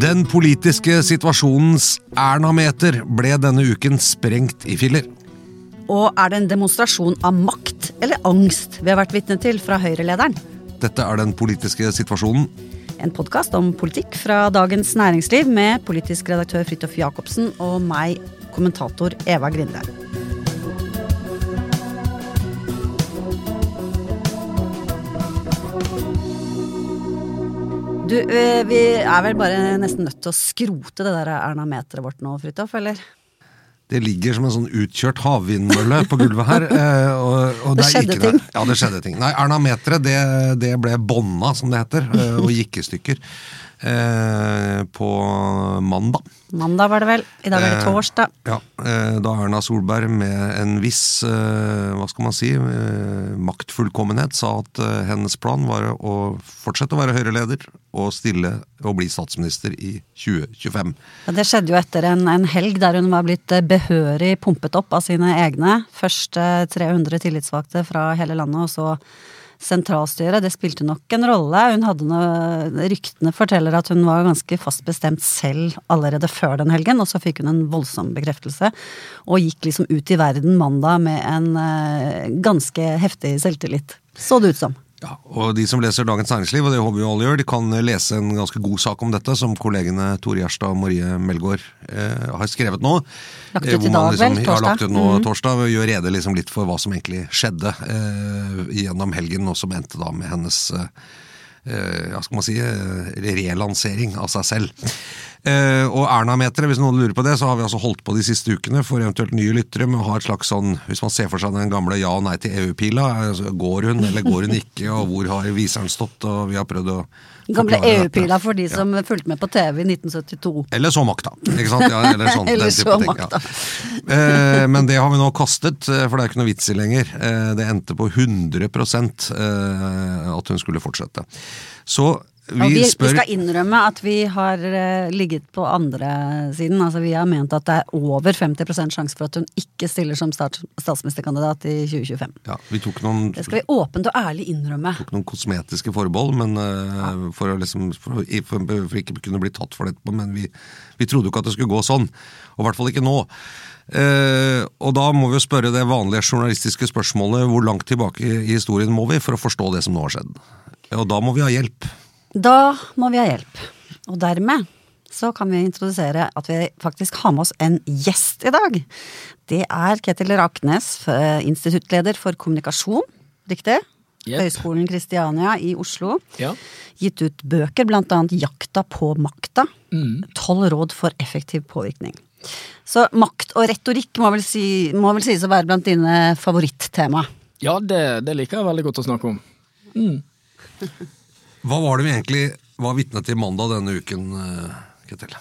Den politiske situasjonens Erna-meter ble denne uken sprengt i filler. Og er det en demonstrasjon av makt eller angst vi har vært vitne til fra Høyre-lederen? Dette er den politiske situasjonen. En podkast om politikk fra Dagens Næringsliv med politisk redaktør Fridtjof Jacobsen og meg, kommentator Eva Grinde. Du, eh, vi er vel bare nesten nødt til å skrote det der Erna-meteret vårt nå, Fridtjof, eller? Det ligger som en sånn utkjørt havvindmølle på gulvet her. eh, Og, og Det det, skjedde ting. Ja, det skjedde ting. Nei, Erna-meteret, det, det ble bånda, som det heter, eh, og gikk i stykker. Eh, på mandag. Mandag var det vel. I dag er det Eh, torsdag. Ja, eh, da Erna Solberg med en viss, eh, hva skal man si, eh, maktfullkommenhet sa at eh, hennes plan var å fortsette å være Høyre-leder og stille og bli statsminister i 2025. Ja, det skjedde jo etter en, en helg der hun var blitt eh, behørig pumpet opp av sine egne. Først eh, 300 tillitsvalgte fra hele landet, og så sentralstyret. Det spilte nok en rolle. Hun hadde noe, Ryktene forteller at hun var ganske fast bestemt selv allerede før den helgen, og så fikk hun en voldsom bekreftelse. Og gikk liksom ut i verden mandag med en eh, ganske heftig selvtillit. Så det ut som. Ja, og De som leser Dagens Næringsliv, og det håper vi alle gjør, de kan lese en ganske god sak om dette, som kollegene Tore Gjerstad og Marie Melgaard eh, har skrevet nå. Lagt ut Eh, i dag, man dag, vel, Ja, torsdag. lagt ut nå mm. torsdag, og gjør rede liksom litt for hva som egentlig skjedde eh, gjennom helgen, og som endte da med hennes eh, hva skal man si, eh, relansering av seg selv. Eh, og Erna-meteret, hvis noen lurer på det, så har vi altså holdt på de siste ukene for eventuelt nye lyttere med å ha et slags sånn, hvis man ser for seg den gamle ja og nei til EU-pila, går hun eller går hun ikke, og hvor har viseren stått, og vi har prøvd å Gamle. EU-pila for de Ja. som fulgte med på TV i 1972. Eller så makta. Ikke sant? Ja, eller sånn, Eller så ting, makta. Ja. Eh, men det har vi nå kastet, eh, for det er ikke noe vits i lenger. Eh, det endte på 100 eh, at hun skulle fortsette. Så vi, vi, spør vi skal innrømme at vi har eh, ligget på andre siden. Altså Vi har ment at det er over 50% sjanse for at hun ikke stiller som stats statsministerkandidat i 2025. ja, noen, Det skal vi åpent og ærlig innrømme. Vi tok noen kosmetiske forbehold men, ja. for, å liksom, for, for, for ikke kunne bli tatt for det etterpå, men vi, vi trodde jo ikke at det skulle gå sånn. Og i hvert fall ikke nå. Eh, og da må vi jo spørre det vanlige journalistiske spørsmålet hvor langt tilbake i historien må vi for å forstå det som nå har skjedd? Og da må vi ha hjelp. Da må vi ha hjelp. Og dermed så kan vi introdusere at vi faktisk har med oss en gjest i dag. Det er Ketil Raknes, instituttleder for kommunikasjon, riktig? Yep. Høgskolen Kristiania i Oslo. Ja. Gitt ut bøker, blant annet Jakta på makta. Mm. Råd for effektiv påvirkning. Så makt og retorikk må vel, si, må vel sies å være blant dine favorittema. Ja, det, det liker jeg veldig godt å snakke om. Hva var det vi egentlig var vitne til mandag denne uken, eh, Ketil?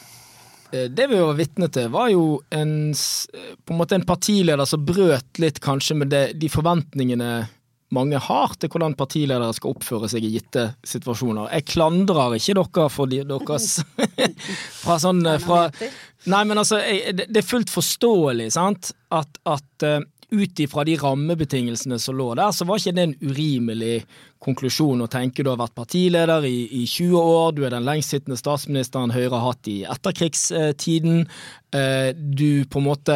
Eh, det vi var vitne til, var jo en, på en måte en partileder som brøt litt kanskje med det, de forventningene mange har til hvordan partiledere skal oppføre seg i gitte situasjoner. Jeg klandrer ikke dere for de, deres fra sånn fra, Nei, men altså, jeg, det er fullt forståelig, sant, at, at uh, ut ifra de rammebetingelsene som lå der, så var ikke det en urimelig konklusjon å tenke du har vært partileder i, i 20 år, du er den lengstsittende statsministeren Høyre har hatt i etterkrigstiden. Eh, du på en måte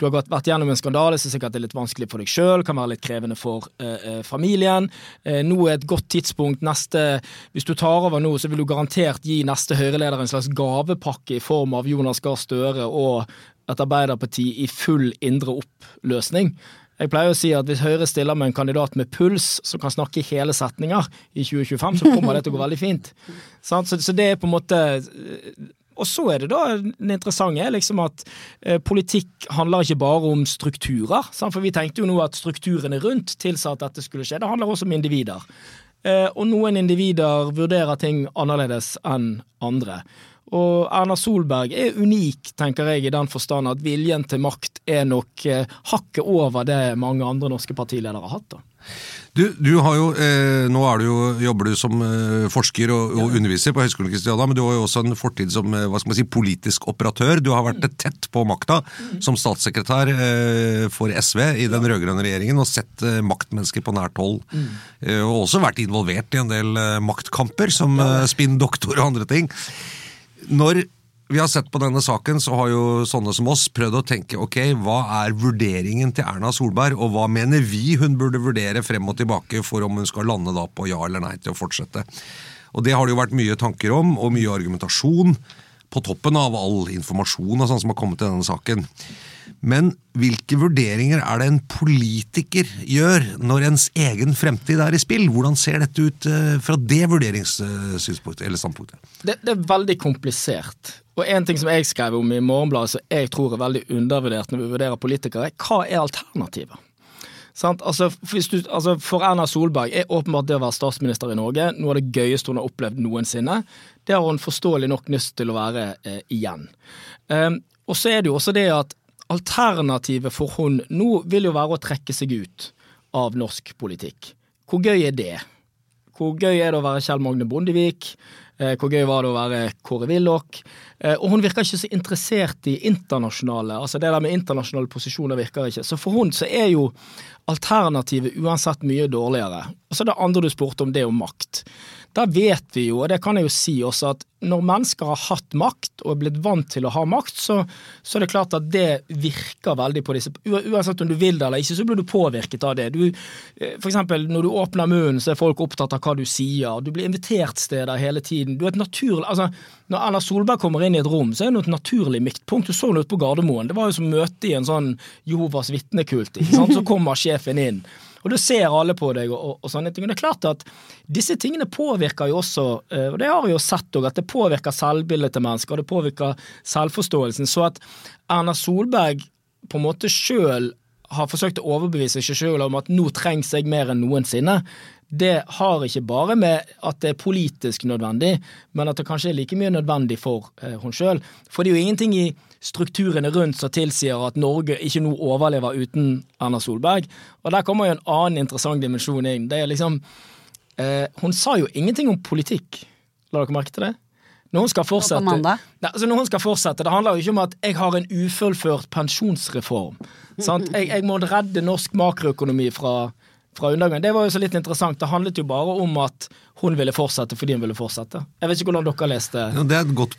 Du har vært gjennom en skandale som sikkert er litt vanskelig for deg sjøl, kan være litt krevende for eh, eh, familien. Nå er et godt tidspunkt. Neste Hvis du tar over nå, så vil du garantert gi neste Høyre-leder en slags gavepakke i form av Jonas Gahr Støre og et Arbeiderparti i full indre oppløsning. Jeg pleier å si at hvis Høyre stiller med en kandidat med puls, som kan snakke hele setninger i 2025, så kommer det til å gå veldig fint. Så, det er på en måte og så er det da det interessante liksom at eh, politikk handler ikke bare om strukturer. For vi tenkte jo nå at strukturene rundt tilsa at dette skulle skje. Det handler også om individer. Eh, og noen individer vurderer ting annerledes enn andre. Og Erna Solberg er unik, tenker jeg, i den forstand at viljen til makt er nok eh, hakket over det mange andre norske partiledere har hatt. da. Du, du har jo, eh, Nå du jo, jobber du som eh, forsker og, og, underviser på Høgskolen Kristiania, men du har jo også en fortid som eh, hva skal man si, politisk operatør. Du har vært tett på makta som statssekretær eh, for SV i den rød-grønne regjeringen og sett eh, maktmennesker på nært hold. Mm. og også vært involvert i en del maktkamper, som spinn doktor og andre ting når vi har sett på denne saken, så har jo sånne som oss prøvd å tenke ok, hva er vurderingen til Erna Solberg, og hva mener vi hun burde vurdere frem og tilbake for om hun skal lande da på ja eller nei til å fortsette. Og Det har det jo vært mye tanker om, og mye argumentasjon, på toppen av all informasjon og sånn som har kommet til denne saken. Men hvilke vurderinger er det en politiker gjør når ens egen fremtid er i spill? Hvordan ser dette ut eh, fra det vurderingssynspunktet eller standpunktet? Det, det, er veldig komplisert. Og en ting som jeg skrev om i Morgenbladet som jeg tror er veldig undervurdert når vi vurderer politikere, hva er alternativet? Altså, du, altså, for Erna Solberg er åpenbart det å være statsminister i Norge noe av det gøyeste hun har opplevd noensinne. Det har hun forståelig nok lyst til å være eh, igjen. Um, og så er det jo også det at Alternativet for hun nå vil jo være å trekke seg ut av norsk politikk. Hvor gøy er det? Hvor gøy er det å være Kjell Magne Bondevik? Eh, hvor gøy var det å være Kåre Willoch? Eh, og hun virker ikke så interessert i internasjonale altså Det der med internasjonale posisjoner virker ikke. Så for hun så er jo alternativet uansett mye dårligere. Og så er det andre du spurte om, det om makt. Da vet vi jo, og det kan jeg jo si også, at når mennesker har hatt makt og er blitt vant til å ha makt, så, så er det klart at det virker veldig på disse Uansett om du vil det eller ikke, så blir du påvirket av det. Du, eh, for eksempel når du åpner munnen, så er folk opptatt av hva du sier. Du blir invitert steder hele tiden. Du er et naturlig, altså Når Erna Solberg kommer inn i et rom, så er det et naturlig midtpunkt. Du så henne ute på Gardermoen. Det var jo som møte i en sånn Jehovas vitnekult. Så kommer sjefen inn. Og da ser alle på deg og, og, sånne ting. Og det er klart at disse tingene påvirker jo også, eh, og det har vi jo sett òg, at det påvirker selvbildet til mennesker, og det påvirker selvforståelsen. Så at Erna Solberg på en måte sjøl har forsøkt å overbevise seg sjøl om at nå trengs jeg mer enn noensinne, det har ikke bare med at det er politisk nødvendig, men at det kanskje er like mye nødvendig for eh, hun sjøl. For det er jo ingenting i strukturene rundt som tilsier at Norge ikke nå overlever uten Erna Solberg. Og der kommer jo en annen interessant dimensjon inn. Det er liksom eh, Hun sa jo ingenting om politikk. La dere merke til det? Når hun skal fortsette nei, altså når hun skal fortsette, Det handler jo ikke om at jeg har en ufullført pensjonsreform. Sant? Jeg, jeg må redde norsk makroøkonomi fra, fra undergang. Det var jo så litt interessant. Det handlet jo bare om at hun ville fortsette fordi hun ville fortsette. Jeg vet ikke hvordan dere leste ja, Det er et godt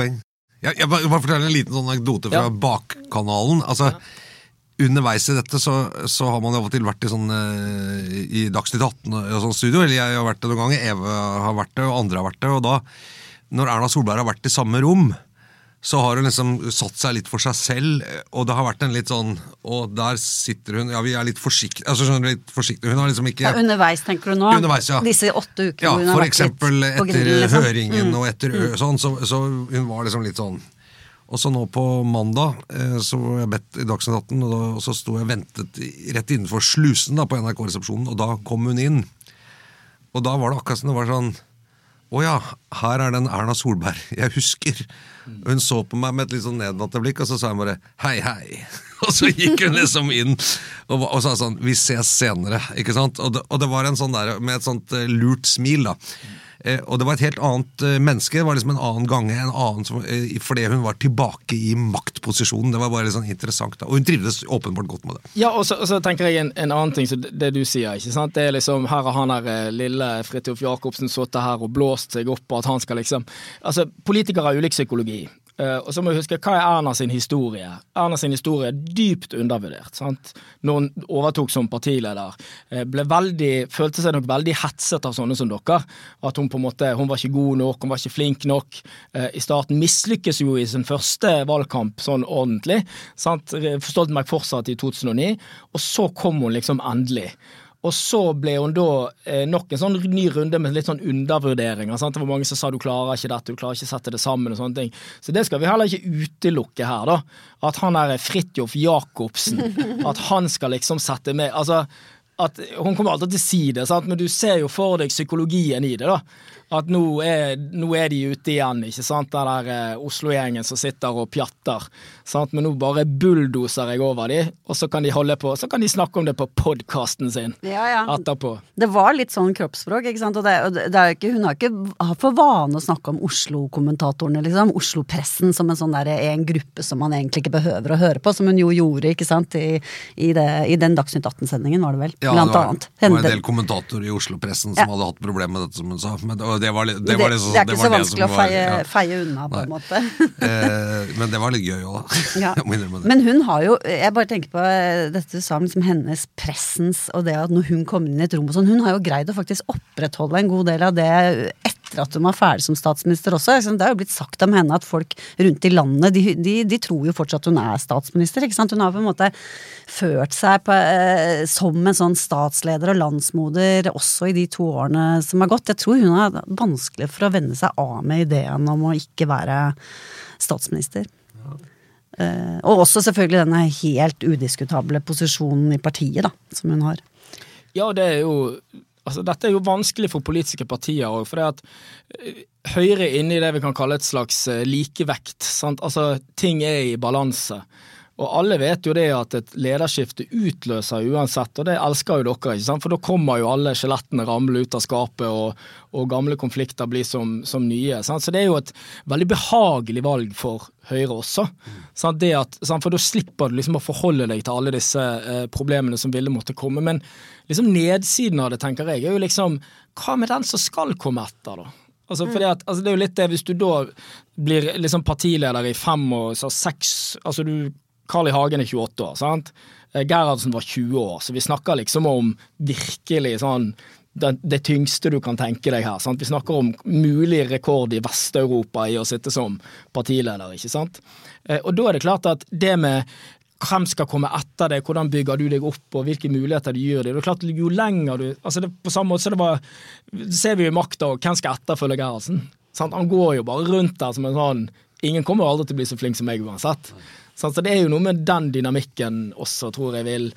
Jeg, jeg bare forteller en liten sånn anekdote fra ja. Bakkanalen. Altså, underveis i dette så, så har man av og til vært i sånn eh, i Dagsnytt 18 og og sånn studio, eller jeg har vært det noen ganger, Eve har vært det, og andre har vært det, og da, når Erna Solberg har vært i samme rom, så har hun liksom satt seg litt for seg selv, og det har vært en litt sånn Og der sitter hun Ja, vi er litt forsiktige altså skjønner du, litt forsiktige. Hun har liksom ikke Ja, underveis, tenker du nå? Underveis, ja. Disse åtte ukene Ja, hun har for vært eksempel litt på etter grillen, etter høringen og etter ø, sånn, så, så hun var liksom litt sånn og så nå på mandag så var jeg bedt i Dagsnytt 18, og, da, og så sto jeg og ventet rett innenfor slusen da på NRK-resepsjonen, og da kom hun inn. Og da var det akkurat som det var sånn Å ja, her er den Erna Solberg jeg husker. Hun så på meg med et litt sånn nedlatende blikk, og så sa hun bare hei, hei. Og så gikk hun liksom inn og, og sa sånn vi ses senere, ikke sant. Og det, og det var en sånn der med et sånt eh, lurt smil, da. Eh, og det var et helt annet eh, menneske. Det var liksom en annen gange. En annen eh, fordi hun var tilbake i maktposisjonen. Det var bare sånn interessant. da Og hun trivdes åpenbart godt med det. Ja, og så, og så tenker jeg en, en annen ting, så det, du sier. ikke sant? Det er liksom, Her har han der lille Fridtjof Jacobsen sittet her og blåst seg opp på at han skal liksom Altså, Politikere har ulik psykologi. Eh, og så må vi huske, Hva er Erna sin historie? Erna sin historie er dypt undervurdert. sant? Når hun overtok som partileder, eh, ble veldig, følte seg nok veldig hetset av sånne som dere. At hun på en måte, hun var ikke god nok, hun var ikke flink nok. Eh, I starten mislykkes jo i sin første valgkamp sånn ordentlig. sant? Stoltenberg fortsatte i 2009, og så kom hun liksom endelig. Og så ble hun da eh, nok en sånn ny runde med litt sånn undervurderinger. Sant? Det var mange som sa du klarer ikke dette, du klarer ikke å sette det sammen og sånne ting. Så det skal vi heller ikke utelukke her, da. At han er Fridtjof Jacobsen, at han skal liksom sette med Altså, at hun kommer alltid til å si det, sant? men du ser jo for deg psykologien i det. da. At nå er, nå er de ute igjen, ikke sant? Den der eh, Oslo-gjengen som sitter og pjatter. Sant? Men nå bare bulldoser jeg over de, og så kan de holde på, så kan de snakke om det på podkasten sin Ja, ja. etterpå. Det var litt sånn kroppsspråk, ikke sant. Og det, og det er jo ikke, hun har ikke har for vane å snakke om Oslo-kommentatorene, liksom. Oslo-pressen som en sånn der, en gruppe som man egentlig ikke behøver å høre på, som hun jo gjorde, ikke sant. I, i, det, i den Dagsnytt 18-sendingen, var det vel. Ja, Blant det var, annet. det var en del kommentatorer i Oslo-pressen som Ja. hadde hatt problemer med dette, som hun sa. Men, det, var, litt- Men det, var liksom, det er ikke det så var det vanskelig å var- feie, ja. feie unna, på en måte. Eh, men det var litt gøy òg, da. Ja. Det. Men hun har jo Jeg bare tenker på eh, dette du sa om liksom hennes pressens og det at når hun kommer inn i et rom og sånn, hun har jo greid å faktisk opprettholde en god del av det etter at hun var ferdig som statsminister også. Det er jo blitt sagt om henne at folk rundt i landet de, de, de tror jo fortsatt hun er statsminister. Ikke sant? Hun har på en måte ført seg på, eh, som en sånn statsleder og landsmoder også i de to årene som har gått. Jeg tror hun har vanskelig for å venne seg av med ideen om å ikke være statsminister. Eh, og også selvfølgelig denne helt udiskutable posisjonen i partiet, da, som hun har. Ja, det er jo Altså, dette er jo vanskelig for politiske partier òg, for det at eh, Høyre er inne i det vi kan kalle et slags eh, likevekt. Sant? Altså, ting er i balanse. Og alle vet jo det at et lederskifte utløser uansett, og det elsker jo dere, ikke sant? for da kommer jo alle skjelettene ramle ut av skapet, og, og gamle konflikter blir som, som nye. Sant? Så det er jo et veldig behagelig valg for Høyre også. Sant? At? For da slipper du liksom å forholde deg til alle disse eh, problemene som ville måtte komme. Men liksom nedsiden av det, tenker jeg, er jo liksom Hva med den som skal komme etter, da? Altså, at, altså, det er jo litt det, Hvis du da blir liksom partileder i fem og så seks altså du Carl I. Hagen er 28 år, sant? Eh, Gerhardsen var 20 år, så vi snakker liksom om virkelig sånn det, det tyngste du kan tenke deg her. Sant? Vi snakker om mulig rekord i Vest-Europa i å sitte som partileder, ikke sant. Eh, Og da er det klart at det med hvem skal komme etter deg, hvordan bygger du deg opp, og hvilke muligheter du gir deg. Det er klart, Jo lenger du altså det, På samme måte så det var, ser vi jo i makta, og hvem skal etterfølge Gerhardsen? Han går jo bare rundt der som en sånn Ingen kommer aldri til å bli så flink som meg uansett. Så det er jo noe med den dynamikken også, tror jeg vil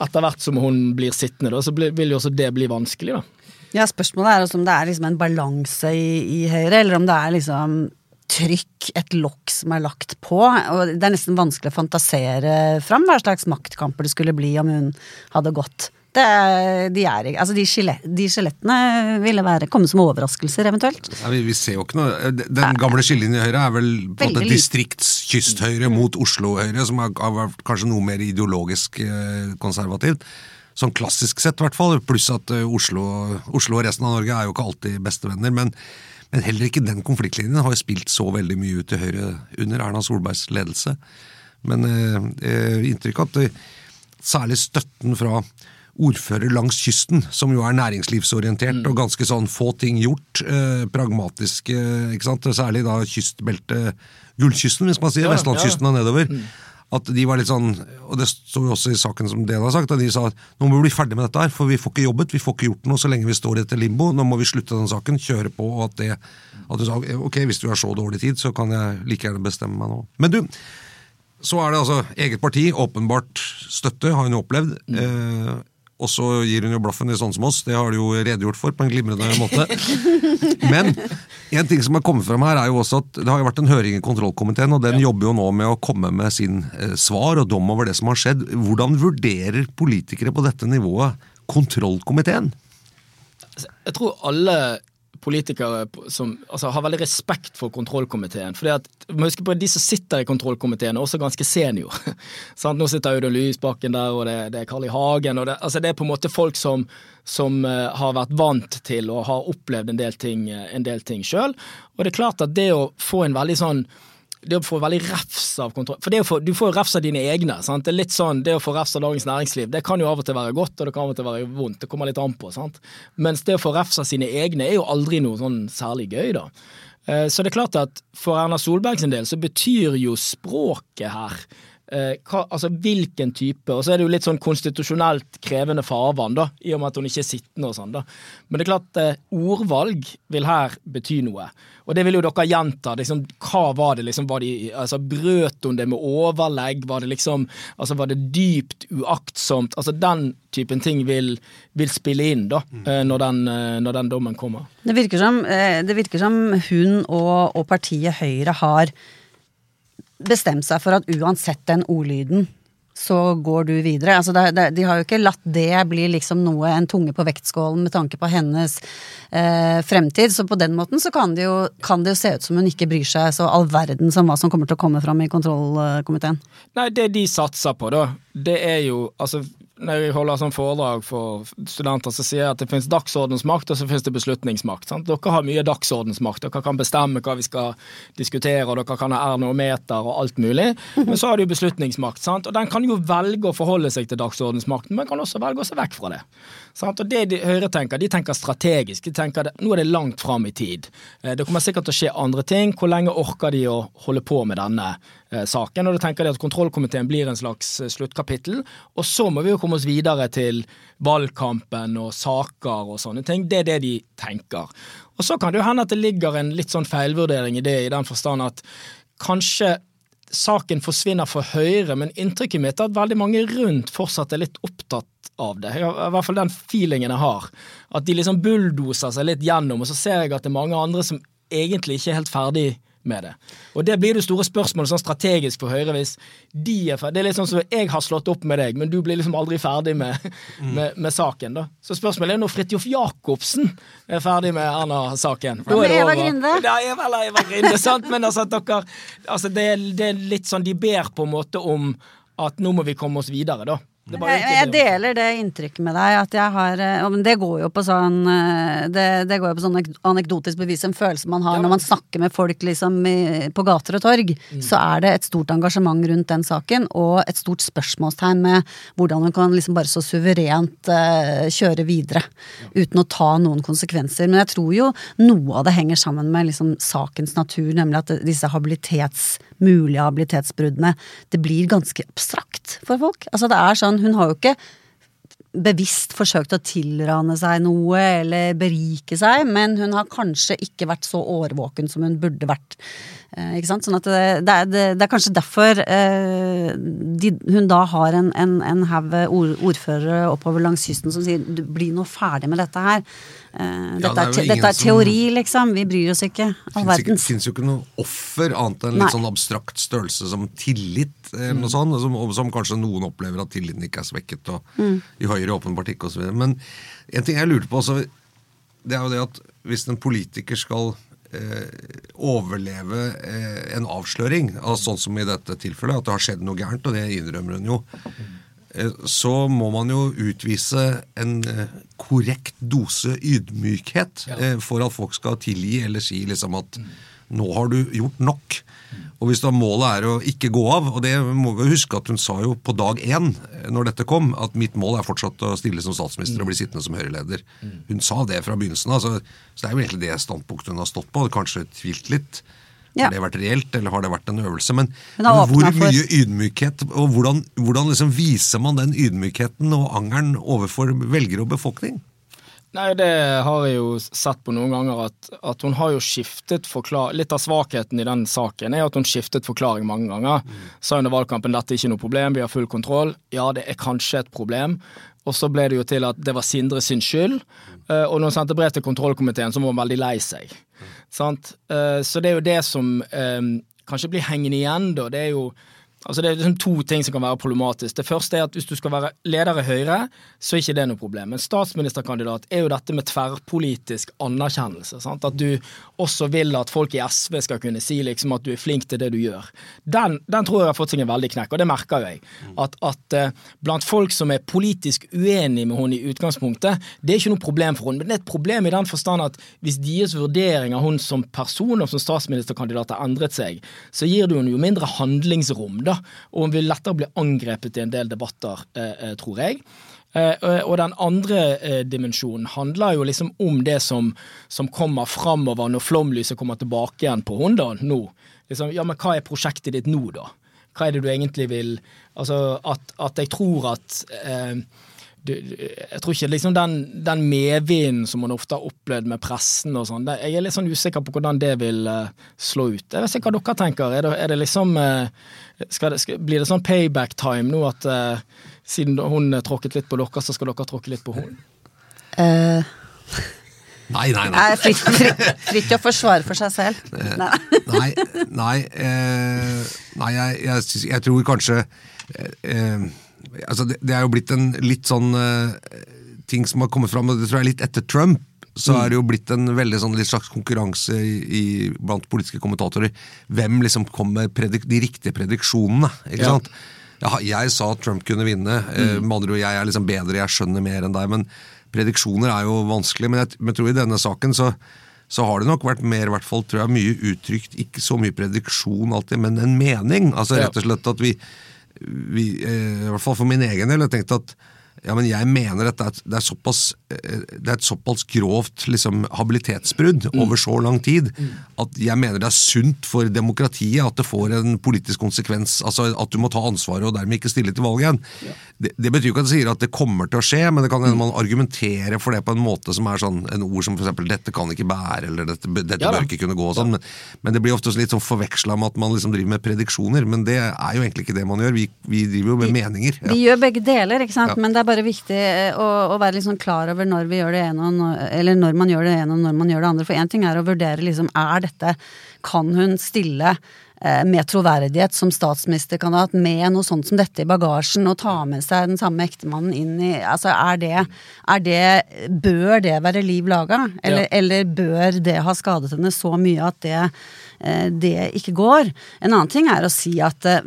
Etter hvert som hun blir sittende, da, så vil jo også det bli vanskelig, da. Ja, Spørsmålet er også om det er liksom en balanse i, i Høyre, eller om det er liksom trykk, et lokk som er lagt på. Og det er nesten vanskelig å fantasere fram hva slags maktkamper det skulle bli om hun hadde gått. Det, de, er, altså de, skjelett, de skjelettene ville være, komme som overraskelser, eventuelt. Ja, vi, vi ser jo ikke noe Den gamle skillelinjen i Høyre er vel på måte distriktskysthøyre mot Oslo-høyre, som har, har vært kanskje noe mer ideologisk eh, konservativt. Sånn klassisk sett, i hvert fall. Pluss at eh, Oslo, Oslo og resten av Norge er jo ikke alltid bestevenner. Men, men heller ikke den konfliktlinjen har jo spilt så veldig mye ut til Høyre under Erna Solbergs ledelse. Men eh, eh, inntrykk av at særlig støtten fra ordfører langs kysten, som jo er næringslivsorientert og ganske sånn få ting gjort. Eh, pragmatiske, ikke sant. Særlig da kystbeltet Gullkysten, hvis man sier. Ja, ja, Vestlandskysten og nedover. At de var litt sånn, og det står jo også i saken som dere har sagt, at de sa at nå må vi bli ferdig med dette her, for vi får ikke jobbet, vi får ikke gjort noe så lenge vi står i dette limbo. Nå må vi slutte den saken, kjøre på, og at det at du sa ok, hvis du har så dårlig tid, så kan jeg like gjerne bestemme meg nå. Men du, så er det altså eget parti, åpenbart støtte, har hun opplevd. Eh, og så gir hun jo blaffen i sånn som oss, det har du jo redegjort for på en glimrende måte. Men en ting som har kommet frem her, er jo også at det har jo vært en høring i kontrollkomiteen, og den jobber jo nå med å komme med sin eh, svar og dom over det som har skjedd. Hvordan vurderer politikere på dette nivået kontrollkomiteen? Jeg tror alle politikere som altså, har veldig respekt for kontrollkomiteen. fordi at, må huske på at De som sitter i kontrollkomiteen, er også ganske senior. Sant? Nå sitter Audun Lysbakken der, og det, det er Carl I. Hagen. det, altså, det er på en måte folk som, som uh, har vært vant til og har opplevd en del ting, en del ting sjøl. Og det er klart at det å få en veldig sånn det å få veldig refs av kontroll For få, du får jo refs av dine egne. sant? Det er litt sånn, det å få refs av Dagens Næringsliv det kan jo av og til være godt, og det kan av og til være vondt. Det kommer litt an på. sant? Mens det å få refs av sine egne er jo aldri noe sånn særlig gøy, da. Eh, Så det er klart at for Erna Solberg sin del så betyr jo språket her hva, altså hvilken type Og så er det jo litt sånn konstitusjonelt krevende farvann, da, i og med at hun ikke er sittende og sånn, da. Men det er klart, eh, ordvalg vil her bety noe. Og det vil jo dere gjenta. Liksom, hva var det liksom? Var de, altså, brøt hun det med overlegg? Var det liksom altså, Var det dypt uaktsomt? Altså, den typen ting vil, vil spille inn, da, eh, når den, eh, når den dommen kommer. Det virker som, eh, det virker som hun og, og partiet Høyre har bestemt seg for at uansett den ordlyden, så går du videre. Altså det, det, de har jo ikke latt det bli liksom noe, en tunge på vektskålen med tanke på hennes eh, fremtid. Så på den måten så kan det, jo, kan det jo se ut som hun ikke bryr seg så all verden som hva som kommer til å komme fram i kontrollkomiteen. Nei, det de satser på, da, det er jo altså når jeg holder sånn foredrag for studenter, så sier jeg at det finnes dagsordensmakt og så finnes det beslutningsmakt. Sant? Dere har mye dagsordensmakt. Dere kan bestemme hva vi skal diskutere, og dere kan ha ernometer og alt mulig. Men så har du beslutningsmakt, sant? og den kan jo velge å forholde seg til dagsordensmakten, men kan også velge å se vekk fra det. Sant? Og det de, Høyre tenker, de tenker strategisk. De tenker at nå er det langt fram i tid. Eh, Det kommer sikkert til å skje andre ting. Hvor lenge orker de å holde på med denne eh, saken? Og da tenker de at kontrollkomiteen blir en slags eh, sluttkapittel. Og så må vi jo komme oss videre til valgkampen og saker og sånne ting. Det er det de tenker. Og så kan det jo hende at det ligger en litt sånn feilvurdering i det, i den forstand at kanskje saken forsvinner for Høyre, men inntrykket mitt er at veldig mange rundt fortsatt er litt opptatt av det. I hvert fall den feelingen jeg har. At de liksom bulldoser seg litt gjennom, og så ser jeg at det er mange andre som egentlig ikke er helt ferdig med det. Og det blir det store spørsmålet sånn strategisk for Høyre hvis de er ferdig. Det er litt sånn som jeg har slått opp med deg, men du blir liksom aldri ferdig med, med, med saken. da. Så spørsmålet er når Fridtjof Jacobsen er ferdig med Erna-saken. Da er Eva. Grinde? Ja, Eva, eller Eva Grinde, sant? Men altså at dere altså det, det er litt sånn De ber på en måte om at nå må vi komme oss videre, da. Jeg, jeg deler det inntrykket med deg, at jeg har eh, Det går jo på sånn eh, Det, det går jo på sånn anekdotisk bevis, en følelse man har Ja, men- når man snakker med folk liksom i, på gater og torg. Mm. Så er det et stort engasjement rundt den saken, og et stort spørsmålstegn med hvordan man kan liksom bare så suverent uh, kjøre videre. Uten å ta noen konsekvenser. Men jeg tror jo noe av det henger sammen med liksom sakens natur, nemlig at disse habilitets, mulige habilitetsbruddene, det blir ganske abstrakt for folk. Altså det er sånn, hun har jo ikke bevisst forsøkt å tilrane seg noe eller berike seg, men hun har kanskje ikke vært så årvåken som hun burde vært. Eh, ikke sant? Sånn at det, det, er, det, det er kanskje derfor eh, de, hun da har en, en, en haug ordførere oppover langs kysten som sier bli nå ferdig med dette her. Eh, Ja, dette, det er dette er som- teori, liksom. Vi bryr oss ikke. All Det verdens. fins jo ikke noe offer annet enn en litt sånn abstrakt størrelse som tillit, eller noe sånt, som, som kanskje noen opplever at tilliten ikke er svekket, og i Høyre åpenbart ikke, osv. Men en ting jeg lurte på også, det er jo det at hvis en politiker skal eh, overleve eh, en avsløring, altså sånn som i dette tilfellet, at det har skjedd noe gærent, og det innrømmer hun jo, eh, så må man jo utvise en eh, korrekt dose ydmykhet ja. for at folk skal tilgi eller si liksom at nå har du gjort nok. Og hvis da målet er å ikke gå av, og det må vi huske at hun sa jo på dag én eh, når dette kom, at mitt mål er fortsatt å stille som statsminister og bli sittende som Høyre-leder. Hun sa det fra begynnelsen av, så, så det er jo egentlig det standpunktet hun har stått på. Kanskje tvilt litt. Ja. Har det vært reelt, eller har det vært en øvelse? Men, men hvor mye for- ydmykhet, og hvordan, hvordan liksom viser man den ydmykheten og angeren overfor velgere og befolkning? Nei, det har jeg jo sett på noen ganger, at, at hun har jo skiftet forklaring Litt av svakheten i den saken er at hun skiftet forklaring mange ganger. Sa under valgkampen dette er ikke noe problem, vi har full kontroll. Ja, det er kanskje et problem. Og så ble det jo til at det var Sindre sin skyld. Eh, Og når hun sendte brev til kontrollkomiteen, så var hun veldig lei seg. Sant? Eh, Så det er jo det som eh, kanskje blir hengende igjen, da. Det er jo Altså Det er liksom to ting som kan være problematisk. Det første er at hvis du skal være leder i Høyre, så er ikke det noe problem. Men statsministerkandidat er jo dette med tverrpolitisk anerkjennelse. Sant? At du også vil at folk i SV skal kunne si liksom at du er flink til det du gjør. Den, den tror jeg har fått seg en veldig knekk, og det merker jeg. At, at eh, blant folk som er politisk uenig med henne i utgangspunktet, det er ikke noe problem for henne. Men det er et problem i den forstand at hvis deres vurdering av hun som person og som statsministerkandidat har endret seg, så gir det henne jo mindre handlingsrom, da, og hun vil lettere bli angrepet i en del debatter, eh, eh, tror jeg. Eh, og den andre dimensjonen handler jo liksom om det som, som kommer framover når flomlyset kommer tilbake igjen på Hondaen nå. Liksom, ja, men hva er prosjektet ditt nå, da? Hva er det du egentlig vil Altså, at, at jeg tror at eh, du, jeg tror ikke liksom den, den medvinden som man ofte har opplevd med pressen og sånn, jeg er litt sånn usikker på hvordan det vil eh, slå ut. Jeg vet ikke hva dere tenker. Er det, er det liksom eh, skal det, skal, Blir det sånn payback time nå at uh, siden hun tråkket litt på dere, så skal dere tråkke litt på hun? Uh. Nei, nei, nei. Nei, fritt, fritt, fritt å forsvare for seg selv. Nei. Nei, nei, eh, nei jeg, jeg, jeg tror kanskje eh, altså det, det er jo blitt en litt sånn uh, ting som har kommet fram, og det tror jeg er litt etter Trump. Så er det jo blitt en veldig sånn slags konkurranse i, i, blant politiske kommentatorer. Hvem liksom kom med de riktige prediksjonene. ikke Ja. sant? Ja, jeg sa at Trump kunne vinne. eh, Med andre ord, jeg er liksom bedre, jeg skjønner mer enn deg. Men prediksjoner er jo vanskelig. Men jeg, men tror i denne saken så, så har det nok vært mer, i hvert fall tror jeg, mye uttrykt, ikke så mye prediksjon alltid, men en mening. Altså rett og slett at vi, vi eh, I hvert fall for min egen del, jeg tenkte at ja, men jeg mener at det er, det er, såpass, det er et såpass grovt liksom, habilitetsbrudd over så lang tid at jeg mener det er sunt for demokratiet at det får en politisk konsekvens. altså At du må ta ansvaret og dermed ikke stille til valg igjen. Det, det betyr ikke at det sier at det kommer til å skje, men det kan hende man argumenterer for det på en måte som er sånn en ord som f.eks. 'dette kan ikke bære', eller 'dette, dette Ja bør ikke kunne gå'. og sånn, men, men det blir ofte litt sånn forveksla med at man liksom driver med prediksjoner. Men det er jo egentlig ikke det man gjør. Vi, vi driver jo med meninger. Ja. Vi gjør begge deler, ikke sant? Ja. men det er bare viktig eh, å, å være litt sånn klar over når vi gjør det ene, når, eller når man gjør det ene og når man gjør det andre. For én ting er å vurdere liksom, er dette Kan hun stille eh, med troverdighet som statsministerkandidat med noe sånt som dette i bagasjen og ta med seg den samme ektemannen inn i Altså er det, er det Bør det være liv laga? Eller, Ja. eller bør det ha skadet henne så mye at det det ikke går. En annen ting er å si at eh,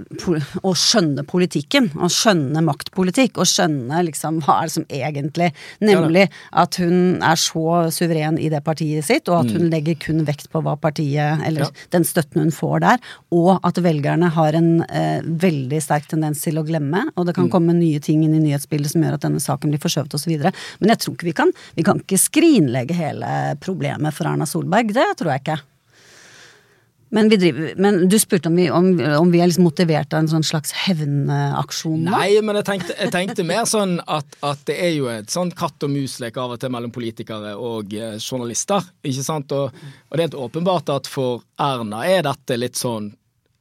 Å skjønne politikken, å skjønne maktpolitikk, og skjønne liksom hva er det som egentlig Nemlig at hun er så suveren i det partiet sitt, og at hun legger kun vekt på hva partiet Eller Ja. den støtten hun får der, og at velgerne har en eh, veldig sterk tendens til å glemme, og det kan komme nye ting inn i nyhetsbildet som gjør at denne saken blir forskjøvet osv. Men jeg tror ikke vi kan Vi kan ikke skrinlegge hele problemet for Erna Solberg. Det tror jeg ikke. Men, driver, men du spurte om vi, om, om vi er liksom motivert av en sånn slags hevnaksjon? Nei, men jeg tenkte, jeg tenkte mer sånn at, at det er jo et sånn katt og mus-lek av og til mellom politikere og eh, journalister. ikke sant? Og, og det er helt åpenbart at for Erna er dette litt sånn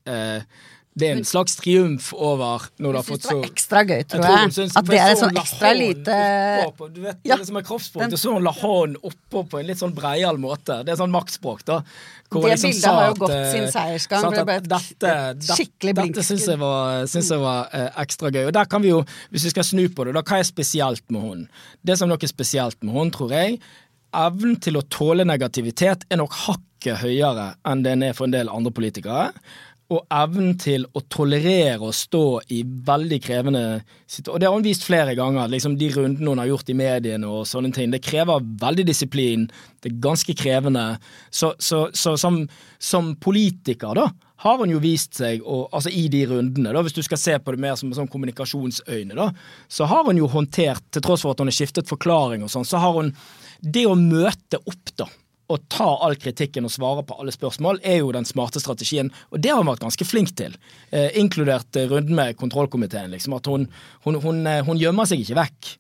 eh, Det er en slags triumf over når du har fått så det var ekstra gøy, tror jeg. jeg. hun At det er et sånn ekstra lite oppå Du vet, Ja. det som er kroppsspråk. Den- Det så hun la hånden oppå på en litt sånn breial måte. Det er sånn maktspråk, da. hvor Det liksom bildet sa har jo gått eh, sin seiersgang, sant, for det ble dette, skikkelig blink. Dette syns jeg var, synes jeg var eh, ekstra gøy. Og der kan vi jo, hvis vi skal snu på det, da, hva er spesielt med hun? Det som nok er spesielt med hun, tror jeg, evnen til å tåle negativitet er nok hakket høyere enn den er for en del andre politikere. Og evnen til å tolerere å stå i veldig krevende situasjoner. Og det har hun vist flere ganger, liksom de rundene hun har gjort i mediene og sånne ting. Det krever veldig disiplin, det er ganske krevende. Så, så, så som, som, politiker, da, har hun jo vist seg, og, altså i de rundene, da, hvis du skal se på det mer som sånn kommunikasjonsøyne, da, så har hun jo håndtert, til tross for at hun har skiftet forklaring og sånn, så har hun det å møte opp, da å ta all kritikken og svare på alle spørsmål, er jo den smarte strategien. Og det har hun vært ganske flink til, eh, inkludert runden med kontrollkomiteen. Liksom, at hun, hun, hun, eh, hun gjemmer seg ikke vekk.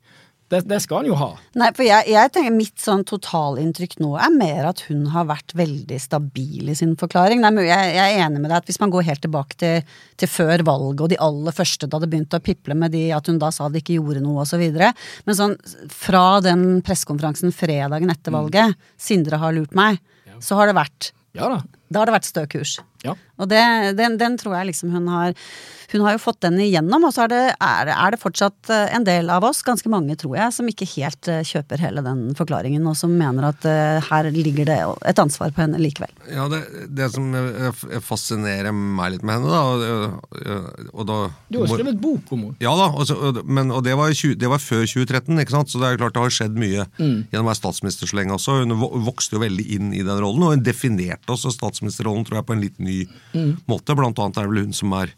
Det, det, skal han jo ha. Nei, for jeg, jeg tenker Mitt sånn totalinntrykk nå er mer at hun har vært veldig stabil i sin forklaring. Nei, jeg, jeg, er enig med deg at hvis man går helt tilbake til, til, før valget og de aller første da det begynte å piple med de at hun da sa det ikke gjorde noe osv. Men sånn fra den pressekonferansen fredagen etter mm. valget, mm. Sindre har lurt meg, ja. så har det vært ja da. Da har det vært stø kurs. Ja. Og det, den, den, tror jeg liksom hun har Hun har jo fått den igjennom, og så er det, er, er det, fortsatt eh, en del av oss, ganske mange tror jeg, som ikke helt eh, kjøper hele den forklaringen, og som mener at uh, her ligger det et ansvar på henne likevel. Ja, det, det som fascinerer meg litt med henne, da, og, og da Du har skrevet bok om henne. Ja da, og, så, men, og det, var 20, det, var før 2013, ikke sant? så det er klart det har skjedd mye mm. gjennom å være statsminister så lenge også. Hun vokste jo veldig inn i den rollen, og hun definerte også statsministerrollen tror jeg på en litt ny mm. måte. Blant annet er det vel hun som er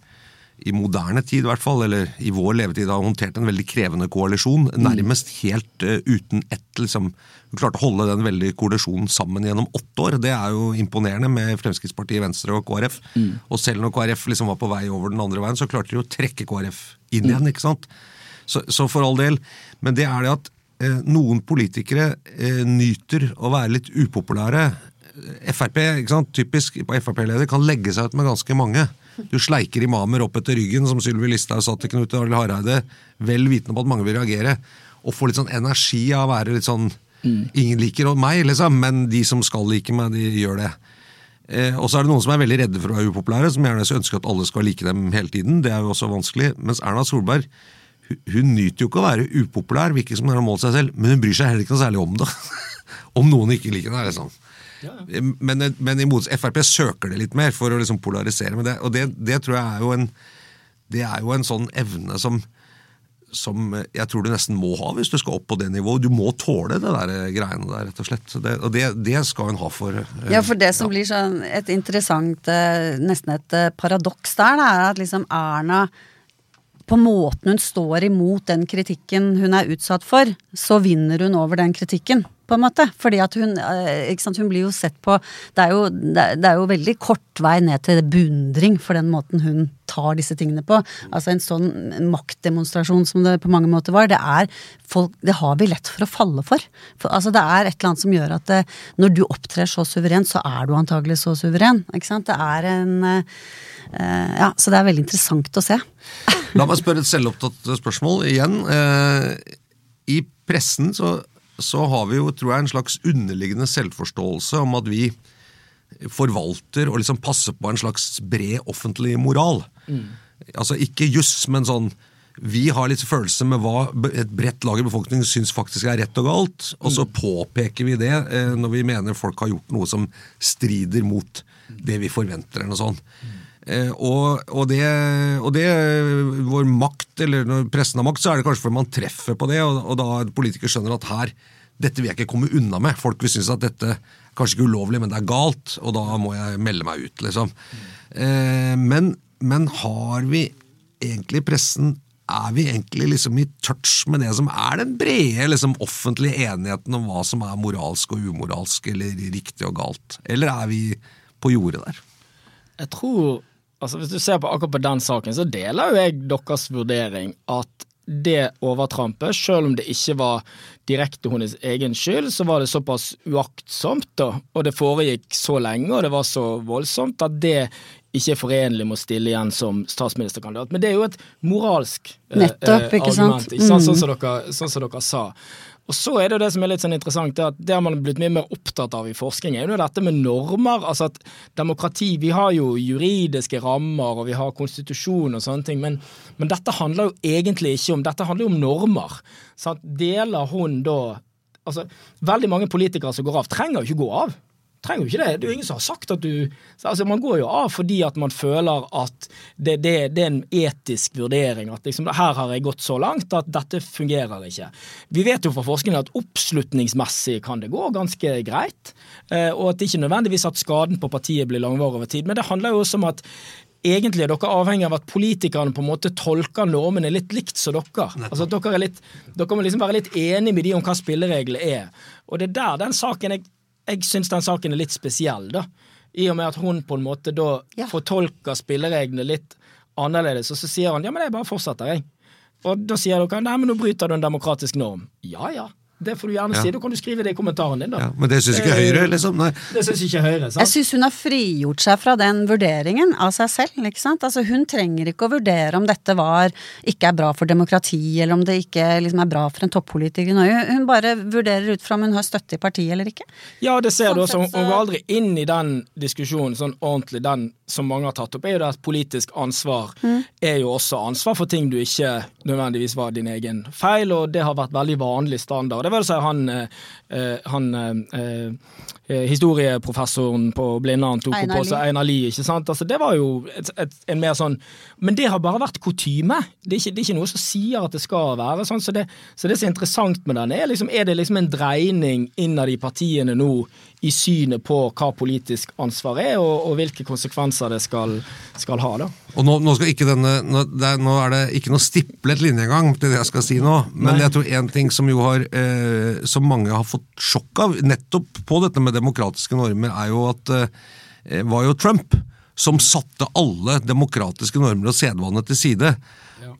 i moderne tid, i hvert fall, eller i vår levetid, har håndtert en veldig krevende koalisjon. Mm. Nærmest helt uh, uten ett liksom, Hun klarte å holde den veldig koalisjonen sammen gjennom åtte år. Det er jo imponerende med Fremskrittspartiet, Venstre og KrF. Mm. Og selv når KrF liksom var på vei over den andre veien, så klarte de å trekke KrF inn igjen. ikke sant? Så, så, for all del. Men det er det at eh, noen politikere eh, nyter å være litt upopulære Frp, ikke sant? typisk på Frp-leder, kan legge seg ut med ganske mange. Du sleiker imamer opp etter ryggen, som Sylvi Listhaug sa til Knut Arild Hareide, vel vitende på at mange vil reagere, og få litt sånn energi av å være litt sånn mm. Ingen liker meg, liksom, men de som skal like meg, de gjør det. Eh, og så er det noen som er veldig redde for å være upopulære, som gjerne ønsker at alle skal like dem hele tiden. Det er jo også vanskelig. Mens Erna Solberg hun, hun nyter jo ikke å være upopulær, virker som hun har målt seg selv, men hun bryr seg heller ikke noe særlig om det. om noen ikke liker henne. Liksom. Men, men imot Frp søker det litt mer for å liksom polarisere med det. Og det, det, tror jeg er jo en Det er jo en sånn evne som som jeg tror du nesten må ha hvis du skal opp på det nivået. Du må tåle det der greiene der, rett og slett. Det, og det, det, skal hun ha for eh, Ja, for det som ja. blir sånn et interessant, eh, nesten et eh, paradoks der, det er at liksom Erna på måten hun står imot den kritikken hun er utsatt for, så vinner hun over den kritikken på en måte. Fordi at hun eh, sant, Hun blir jo sett på det er jo, det er jo veldig kort vei ned til beundring for den måten hun tar disse tingene på. Altså en sånn maktdemonstrasjon som det på mange måter var, det er folk Det har vi lett for å falle for. for altså Det er et eller annet som gjør at det, eh, når du opptrer så suverent, så er du antagelig så suveren. Ikke sant? Det er en uh, Ja, så det er veldig interessant å se. La meg spørre et selvopptatt spørsmål igjen. I pressen så så har vi jo, tror jeg, en slags underliggende selvforståelse om at vi forvalter og liksom passer på en slags bred offentlig moral. Mm. Altså ikke juss, men sånn vi har litt følelse med hva et bredt lag i befolkningen syns faktisk er rett og galt, og så mm. påpeker vi det eh, når vi mener folk har gjort noe som strider mot det vi forventer. eller noe sånt. Eh, og, og, det, og, det, vår makt, eller når pressen har makt, så er det kanskje fordi man treffer på det, og, og da politikere skjønner at her, dette vil jeg ikke komme unna med. Folk vil synes at dette kanskje ikke ulovlig, men det er galt, og da må jeg melde meg ut, liksom. Eh, men, men har vi egentlig pressen er vi egentlig liksom i touch med det som er den brede liksom, offentlige enigheten om hva som er moralsk og umoralsk, eller riktig og galt? Eller er vi på jordet der? Jeg tror altså Hvis du ser på akkurat på den saken, så deler jo jeg deres vurdering at det overtrampet, selv om det ikke var direkte hennes egen skyld, så var det såpass uaktsomt, da, og det foregikk så lenge og det var så voldsomt, at det ikke er forenlig med å stille igjen som statsministerkandidat. Men det er jo et moralsk eh, Nettopp, ikke argument. Ikke sant? Sånn, som dere, sånn som dere sa. Og så er det jo det som er litt sånn interessant, det at det har man blitt mye mer opptatt av i forskning, er jo dette med normer. altså at Demokrati Vi har jo juridiske rammer, og vi har konstitusjon og sånne ting, men, men dette handler jo egentlig ikke om Dette handler jo om normer. Så at deler hun da Altså, veldig mange politikere som går av, trenger jo ikke gå av. trenger jo ikke det. Det er jo ingen som har sagt at du altså Man går jo av fordi at man føler at det, det, det er en etisk vurdering. At liksom, her har jeg gått så langt at dette fungerer ikke. Vi vet jo fra forskningen at oppslutningsmessig kan det gå ganske greit. Eh, og at det ikke nødvendigvis at skaden på partiet blir langvarig over tid. Men det handler jo også om at egentlig er dere avhengig av at politikerne på en måte tolker normene litt likt som dere. Altså at dere, litt, dere må liksom være litt enige med de om hva spillereglene er. Og det er der den saken jeg jeg syns den saken er litt spesiell, da. I og med at hun på en måte da ja. fortolker spillereglene litt annerledes, og så sier han ja, men jeg bare fortsetter, jeg. Og da sier dere nei, men nå bryter du en demokratisk norm. Ja ja, det får du gjerne ja. si. Da kan du skrive det i kommentaren din, da. Ja, men det syns ikke Høyre, liksom? Nei. Det syns ikke Høyre, sant? Jeg syns hun har frigjort seg fra den vurderingen av seg selv, ikke sant. Altså hun trenger ikke å vurdere om dette var ikke er bra for demokrati, eller om det ikke liksom, er bra for en toppolitiker i Norge. Hun bare vurderer ut fra om hun har støtte i partiet eller ikke. Ja, det ser sånn du også. Hun går aldri inn i den diskusjonen sånn ordentlig, den som mange har tatt opp, er jo det at politisk ansvar mm. er jo også ansvar for ting du ikke nødvendigvis var din egen feil, og det har vært veldig vanlig standard. Det si han, eh, eh, han eh, historieprofessoren på Blindern tok på seg Einar Lie. ikke sant? Altså, det var jo et, et, en mer sånn Men det har bare vært kutyme. Det, det, er ikke noe som sier at det skal være sånn. Så det, så det som er interessant med den, er liksom, er det liksom en dreining innad i partiene nå i synet på hva politisk ansvar er, og, og hvilke konsekvenser det skal, skal ha. da. Og nå, nå, denne, nå, er, nå, er, det ikke noe stiplet linje engang til det jeg skal si nå, men Nei. jeg tror en ting som jo har, eh, som mange har fått sjokk av, nettopp på dette med demokratiske normer, er jo at eh, var jo Trump som satte alle demokratiske normer og sedvane til side.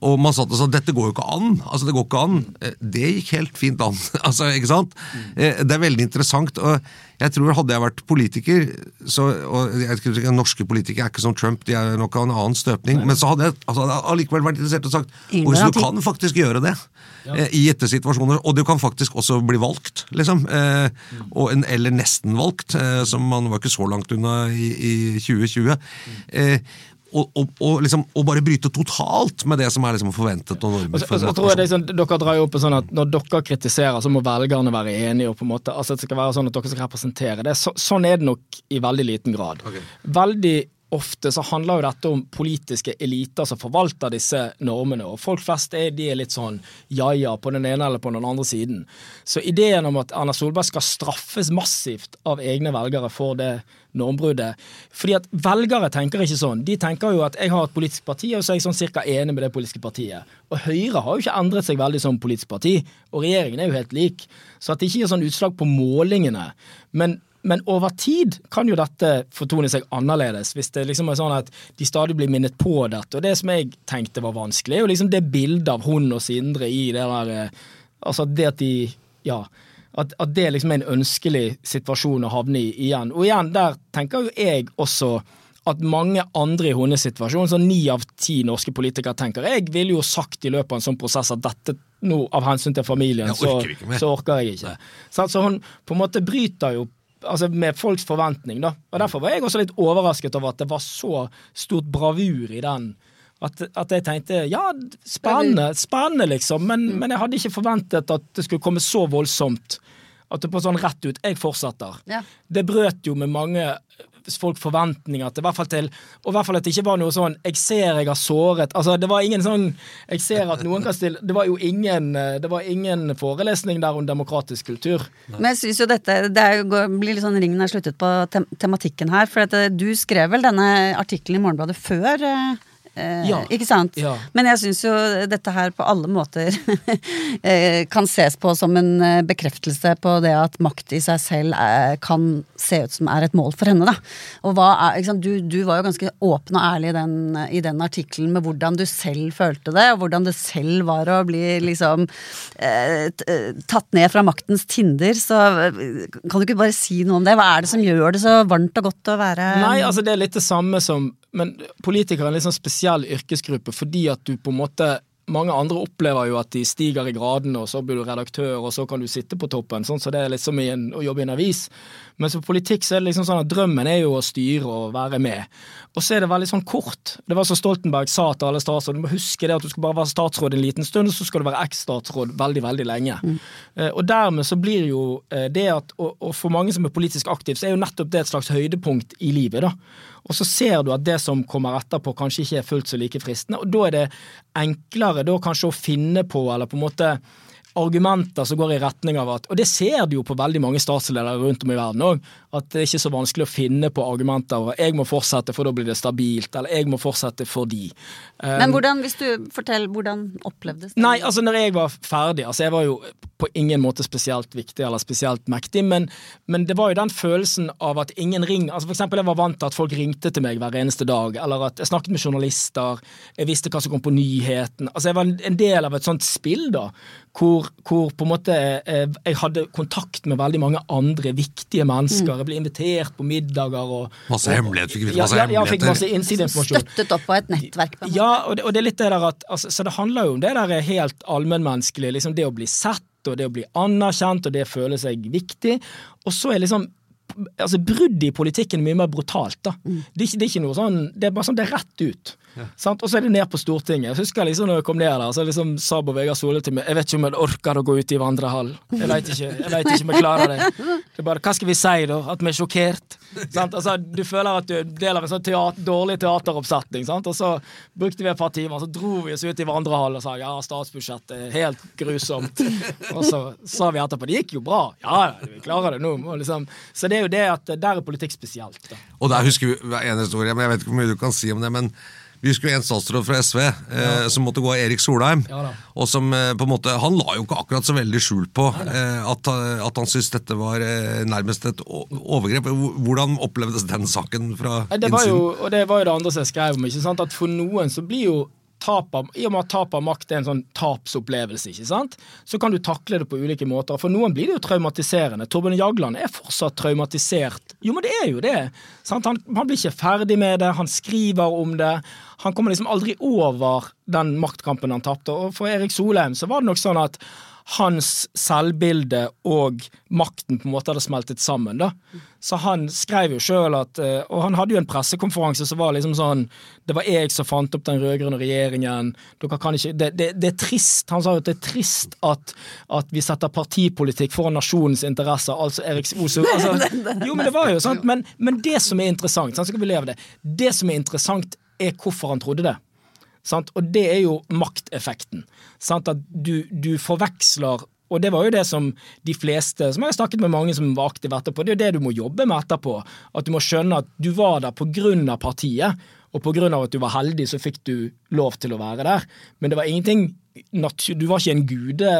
Og man satt og sa dette går jo ikke an. Altså, det går ikke an. Eh, det gikk helt fint an. altså, ikke sant? Mm. Det er veldig interessant. og jeg tror Hadde jeg vært politiker så, og jeg tror Norske politikere er ikke som Trump, de er nok av en annen støpning. Nei. Men så hadde jeg altså, allikevel vært interessert og sagt og hvis du kan faktisk gjøre det ja. eh, i gitte situasjoner, og du kan faktisk også bli valgt, liksom. Eh, og en, eller nesten valgt, eh, som man var ikke så langt unna i, i 2020. Mm. Eh, og, og, og, liksom, og, bare bryte totalt med det som er liksom forventet. For tror jeg det sånn, Dere drar jo opp sånn at Når dere kritiserer, så må velgerne være enige. og på en måte, altså Det skal være sånn at dere skal representere det. Så, sånn er det nok i veldig liten grad. Okay. Veldig ofte så handler jo dette om politiske eliter som forvalter disse normene. Og folk flest er, de er litt sånn ja-ja på den ene eller på den andre siden. Så ideen om at Erna Solberg skal straffes massivt av egne velgere for det normbruddet Fordi at velgere tenker ikke sånn. De tenker jo at jeg har et politisk parti, og så er jeg sånn cirka enig med det politiske partiet. Og Høyre har jo ikke endret seg veldig som politisk parti, og regjeringen er jo helt lik. Så at det ikke gir sånn utslag på målingene. Men men over tid kan jo dette fortone seg annerledes, hvis det liksom er sånn at de stadig blir minnet på dette. Og det som jeg tenkte var vanskelig, er jo liksom det bildet av hun og Sindre i det der eh, Altså det at de Ja. At, at det liksom er en ønskelig situasjon å havne i igjen. Og igjen, der tenker jo jeg også at mange andre i hennes situasjon, så ni av ti norske politikere tenker Jeg ville jo sagt i løpet av en sånn prosess at dette nå, av hensyn til familien, så, så, orker jeg ikke. Så, så hun på en måte bryter jo altså med folks forventning. da. Og Derfor var jeg også litt overrasket over at det var så stort bravur i den. At, at jeg tenkte ja, spennende, spennende liksom, men, men, jeg hadde ikke forventet at det skulle komme så voldsomt. At det på sånn rett ut Jeg fortsetter. Ja. Det brøt jo med mange folk forventninger til, i hvert fall til Og i hvert fall at det ikke var noe sånn 'jeg ser jeg har såret'. Altså, det var ingen sånn 'jeg ser at noen kan stille' Det var jo ingen, eh, det var ingen forelesning der om demokratisk kultur. Men jeg syns jo dette det blir litt sånn ringen er sluttet på tem tematikken her. For eh, du skrev vel denne artikkelen i Morgenbladet før eh, Eh, ja. Ikke sant? Ja. Men jeg syns jo dette her på alle måter eh, kan ses på som en eh, bekreftelse på det at makt i seg selv er, kan se ut som er et mål for henne, da. Og er? Du, du var jo ganske åpen og ærlig i den, i den artikkelen med hvordan du selv følte det, og hvordan det selv var å bli liksom eh, tatt ned fra maktens tinder. Så kan du ikke bare si noe om det? Hva er det som gjør det så varmt og godt å være Nei, altså det er litt det samme som men politikere er litt sånn spesiell yrkesgruppe fordi at du på en måte mange andre opplever jo at de stiger i gradene, og så blir du redaktør, og så kan du sitte på toppen. Sånn så det er liksom en, å jobbe i en avis. Men for politikk så er det liksom sånn at drømmen er jo å styre og være med. Og så er det veldig sånn kort. Det var så Stoltenberg sa til alle statsråder, du må huske det at du skal bare være statsråd en liten stund, og så skal du være eks-statsråd veldig, veldig lenge. Mm. Og dermed så blir jo det at, og, for mange som er politisk aktiv, så er jo nettopp det et slags høydepunkt i livet, da. Og så ser du at det som kommer etterpå kanskje ikke er fullt så like fristende, og da er det enklere da kanskje å finne på, eller på en måte argumenter som går i retning av at Og det ser du jo på veldig mange statsledere rundt om i verden òg, at det er ikke så vanskelig å finne på argumenter over 'jeg må fortsette, for da blir det stabilt', eller 'jeg må fortsette fordi'. Men hvordan, hvis du forteller, hvordan opplevdes det? Nei, altså når jeg var ferdig, altså jeg var jo på ingen måte spesielt viktig eller spesielt mektig, men, men det var jo den følelsen av at ingen ring altså For eksempel jeg var vant til at folk ringte til meg hver eneste dag, eller at jeg snakket med journalister, jeg visste hva som kom på nyheten. Altså jeg var en del av et sånt spill, da, hvor, hvor på en måte eh, jeg hadde kontakt med veldig mange andre viktige mennesker. Mm. Jeg ble invitert på middager og Masse hemmeligheter. Fikk vite masse ja. Ja, fikk masse innsideinformasjon. Støttet opp på et nettverk. På ja, og det, og det, er litt det der at altså, Så det handler jo om det der helt allmennmenneskelige, liksom det å bli sett og det å bli anerkjent og det føle seg viktig. Og så er liksom altså Bruddet i politikken er mye mer brutalt. da. Mm. Det, er det, er ikke, noe sånn, det er bare sånn det er rett ut. Ja. Og så er det ned på Stortinget. Jeg husker liksom når jeg kom ned der, så liksom sa Bård Vegar Solli til meg Jeg vet ikke om jeg orker å gå ut i vandrehall. Jeg vet ikke, jeg vet ikke om jeg klarer det. Det er bare, Hva skal vi si, da? At vi er sjokkert? Altså, du føler at du er del av en sånn teater, dårlig teateroppsetning. Sant? Og så brukte vi et par timer, så dro vi oss ut i vandrehall og sa ja, statsbudsjettet er helt grusomt. Og så sa vi etterpå det gikk jo bra. Ja, vi klarer det nå. Liksom. Så det er jo det at der er politikk spesielt. Da. Og der husker vi en historie, men jeg vet ikke hvor mye du kan si om det. men vi husker jo en statsråd fra SV eh, ja. som måtte gå av Erik Solheim. Ja, og som eh, på en måte, Han la jo ikke akkurat så veldig skjul på eh, at, at, han syntes dette var eh, nærmest et overgrep. Hvordan opplevdes den saken fra det var jo, og Det var jo det andre som jeg skrev om. ikke sant? At For noen så blir jo tap av, I og med at tap av makt er en sånn tapsopplevelse, ikke sant? så kan du takle det på ulike måter. For noen blir det jo traumatiserende. Torbjørn Jagland er fortsatt traumatisert. Jo, men det er jo det. Han, han, blir ikke ferdig med det, han skriver om det. Han kommer liksom aldri over den maktkampen han tapte. Og for Erik Solheim så var det nok sånn at hans selvbilde og makten på en måte hadde smeltet sammen. da. Så han skrev jo sjøl at eh, Og han hadde jo en pressekonferanse som var liksom sånn Det var jeg som fant opp den rød-grønne regjeringen. Dere kan ikke det, det, det, er trist. Han sa jo at det er trist at, at vi setter partipolitikk foran nasjonens interesser. Altså Erik Oso altså, Jo, men det var jo sant. Men, men det som er interessant, så skal vi leve det. Det som er interessant, er hvorfor han trodde det. Sant? Og det er jo makteffekten. Sant? At du, du, forveksler og det var jo det som de fleste som jeg har snakket med mange som var aktive etterpå, det er jo det du må jobbe med etterpå. At du må skjønne at du var der av partiet, og av at du var heldig, så fikk du lov til å være der. Men det var ingenting du var ikke en gude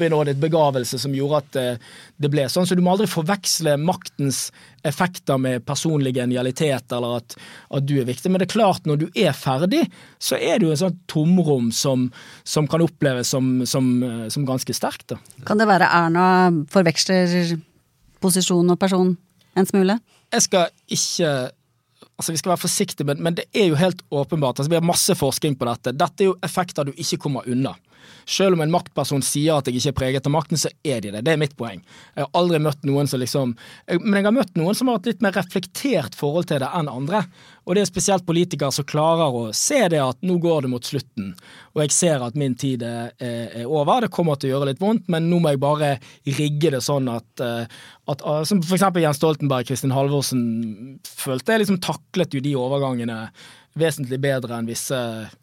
benådet begavelse som gjorde at eh, det ble sånn. Så du må aldri forveksle maktens effekter med personlig genialitet eller at, at, du er viktig. Men det er klart, når du er ferdig, så er det jo et sånt tomrom som, som kan oppleves som, som, eh, som ganske sterkt. Da. Kan det være Erna forveksler posisjon og person en smule? Jeg skal ikke altså Vi skal være forsiktige, men, men det er jo helt åpenbart. altså Vi har masse forskning på dette. Dette er jo effekter du ikke kommer unna. Selv om en maktperson sier at jeg ikke er preget av makten, så er de det. Det er mitt poeng. Jeg har aldri møtt noen som liksom Men jeg har møtt noen som har hatt litt mer reflektert forhold til det enn andre. Og det er spesielt politikere som klarer å se det at nå går det mot slutten, og jeg ser at min tid er, er over. Det kommer til å gjøre litt vondt, men nå må jeg bare rigge det sånn at, eh, at Som for eksempel Jens Stoltenberg, Kristin Halvorsen følte jeg liksom taklet jo de overgangene vesentlig bedre enn visse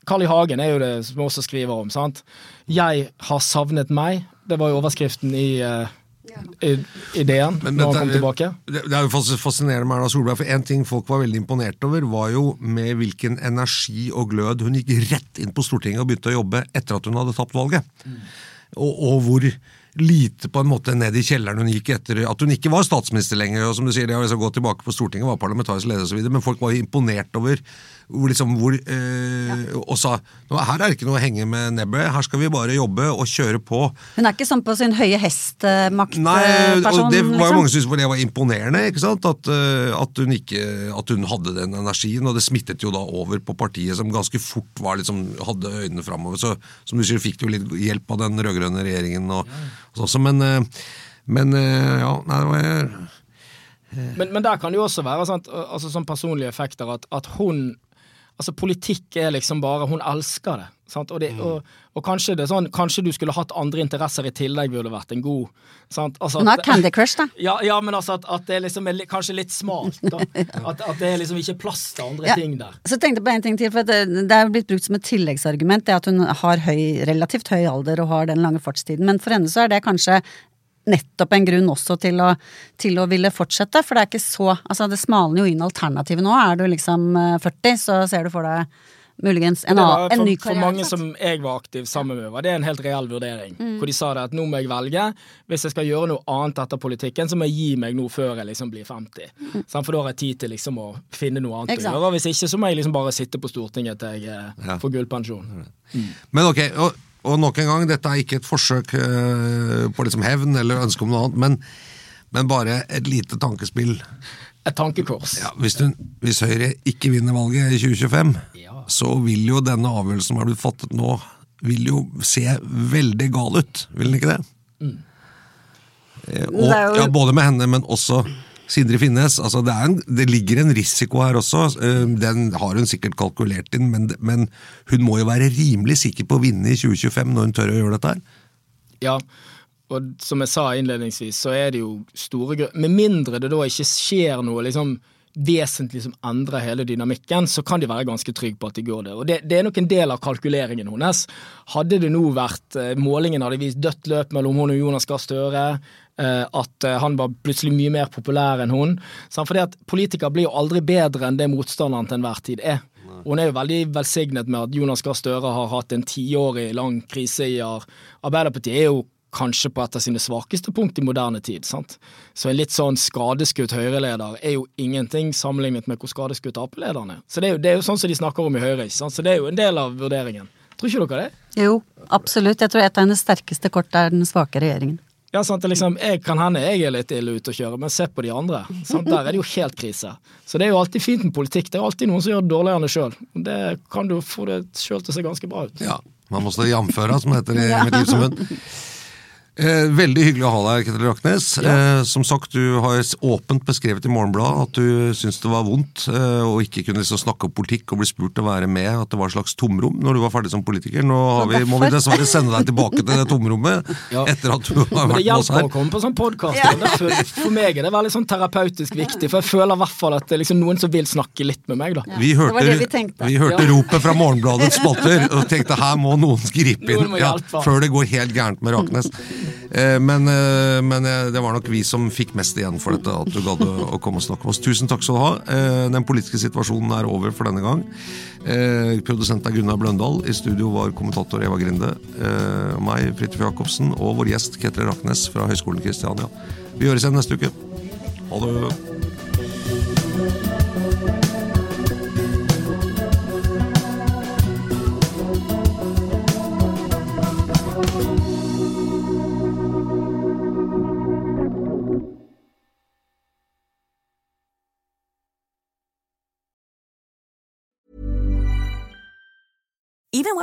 Carl I. Hagen er jo det som vi også skriver om. sant? 'Jeg har savnet meg'. Det var jo overskriften i uh, ideen men, men, når han kom tilbake. Det, det er jo fascinerende med Erna Solberg, for en ting folk var veldig imponert over, var jo med hvilken energi og glød hun gikk rett inn på Stortinget og begynte å jobbe etter at hun hadde tapt valget. Mm. Og, og, hvor lite på en måte ned i kjelleren hun gikk etter at hun ikke var statsminister lenger. og som du sier, det å gå tilbake på Stortinget, var parlamentarisk leder osv., men folk var imponert over hvor liksom, hvor, eh, og sa nå, her er det ikke noe å henge med nebbet, her skal vi bare jobbe og kjøre på. Hun er ikke sånn på sin høye hest-maktperson? Nei, og det var jo liksom. mange som syntes det var imponerende, ikke sant? At, eh, at, hun ikke, at hun hadde den energien, og det smittet jo da over på partiet, som ganske fort var liksom, hadde øynene framover. Så som du sier, fikk de jo litt hjelp av den rød-grønne regjeringen og, og sånn, men, eh, men eh, ja, nei, det var Men, men der kan det jo også være sant, altså, sånn personlige effekter at, at hun Altså Politikk er liksom bare Hun elsker det. Sant? Og, det og, og kanskje det er sånn Kanskje du skulle hatt andre interesser i tillegg, burde vært en god sant? Altså, Hun har Candy Crush, da. Ja, ja, men altså at, at det liksom er kanskje litt smalt. Da. At, at det er liksom ikke plass til andre Ja. ting der. Så tenkte jeg på en ting til, for det, det er blitt brukt som et tilleggsargument, det at hun har høy, relativt høy alder og har den lange fartstiden. Men for henne så er det kanskje nettopp en grunn også til å, til å ville fortsette, for det er ikke så Altså det smalner jo inn alternativet nå. Er du liksom eh, 40, så ser du for deg muligens en, Det var en for, ny for mange som jeg var aktiv sammen med, var det en helt reell vurdering. Mm. Hvor de sa det at nå må jeg velge. Hvis jeg skal gjøre noe annet etter politikken, så må jeg gi meg nå før jeg liksom blir 50. Mm. For da har jeg tid til liksom å finne noe annet Mm. Å gjøre. Hvis ikke, så må jeg liksom bare sitte på Stortinget til jeg eh, Ja. får gullpensjon. Men ok, og, og nok en gang, dette er ikke et forsøk eh, på liksom hevn eller ønske om noe annet, men, men bare et lite tankespill. Et tankekors. Ja, hvis, du, hvis Høyre ikke vinner valget i 2025, Ja. så vil jo denne avgjørelsen som har blitt fattet nå, vil jo se veldig gal ut, vil den ikke det? Mm. Og, er jo- ja, både med henne, men også Sindre Finnes. Altså det, en, det ligger en risiko her også. eh, Den har hun sikkert kalkulert inn, men, men hun må jo være rimelig sikker på å vinne i 2025 når hun tør å gjøre dette her. Ja, og som jeg sa innledningsvis, så er det jo store grunner Med mindre det da ikke skjer noe liksom vesentlig som endrer hele dynamikken, så kan de være ganske trygge på at de går det. Og det, det er nok en del av kalkuleringen hennes. Hadde det nå vært eh, Målingen hadde vist dødt løp mellom hun og Jonas Gahr Støre, at eh, han var plutselig mye mer populær enn hun. Fordi at politikere blir jo aldri bedre enn det motstanderen til enhver tid er. Og Hun er jo veldig velsignet med at Jonas Gahr Støre har hatt en tiårig lang krise i år. Arbeiderpartiet. er jo kanskje på et av sine svakeste punkt i moderne tid. sant? Så en litt sånn skadeskutt Høyre-leder er jo ingenting sammenlignet med hvor skadeskutt Ap-lederen er. Så det er, jo, det er jo sånn som de snakker om i Høyre. ikke sant? Så det er jo en del av vurderingen. Tror ikke dere det? Jo, absolutt. Jeg tror et av hennes sterkeste kort er den svake regjeringen. Ja, sant, liksom, jeg kan hende jeg er litt ille ute å kjøre, men se på de andre. Sant? Der er det jo helt krise. Så det er jo alltid fint med politikk. Det er alltid noen som gjør det dårligere enn deg sjøl. Det kan du få det sjøl til å se ganske bra ut. Ja, Man må stå jamføra, som det heter i mitt livsforbund. Eh, veldig hyggelig å ha deg, Ketil Raknes. Eh, som sagt, Du har åpent beskrevet i Morgenbladet at du syntes det var vondt eh, å ikke kunne liksom snakke om politikk og bli spurt å være med, at det var et slags tomrom når du var ferdig som politiker. Nå har vi, må vi dessverre sende deg tilbake til det tomrommet Ja. etter at du har vært med oss her. Det hjelper å komme på sånn podkast. For meg er det veldig sånn terapeutisk viktig, for jeg føler i hvert fall at det er liksom noen som vil snakke litt med meg. da. Vi hørte, det det vi vi hørte Ja. ropet fra Morgenbladets spotter og tenkte her må noen gripe inn Noen må ja, før det går helt gærent med Raknes. Eh, Men, eh, men eh, det var nok vi som fikk mest igjen for dette, at du gadd å komme og snakke med oss. Tusen takk skal du ha. Den politiske situasjonen er over for denne gang. Produsenten Produsent er Gunnar Bløndal. I studio var kommentator Eva Grinde. Meg, Fridtjof Jacobsen, og vår gjest Ketil Raknes fra Høgskolen Kristiania. Vi høres igjen neste uke. Ha det.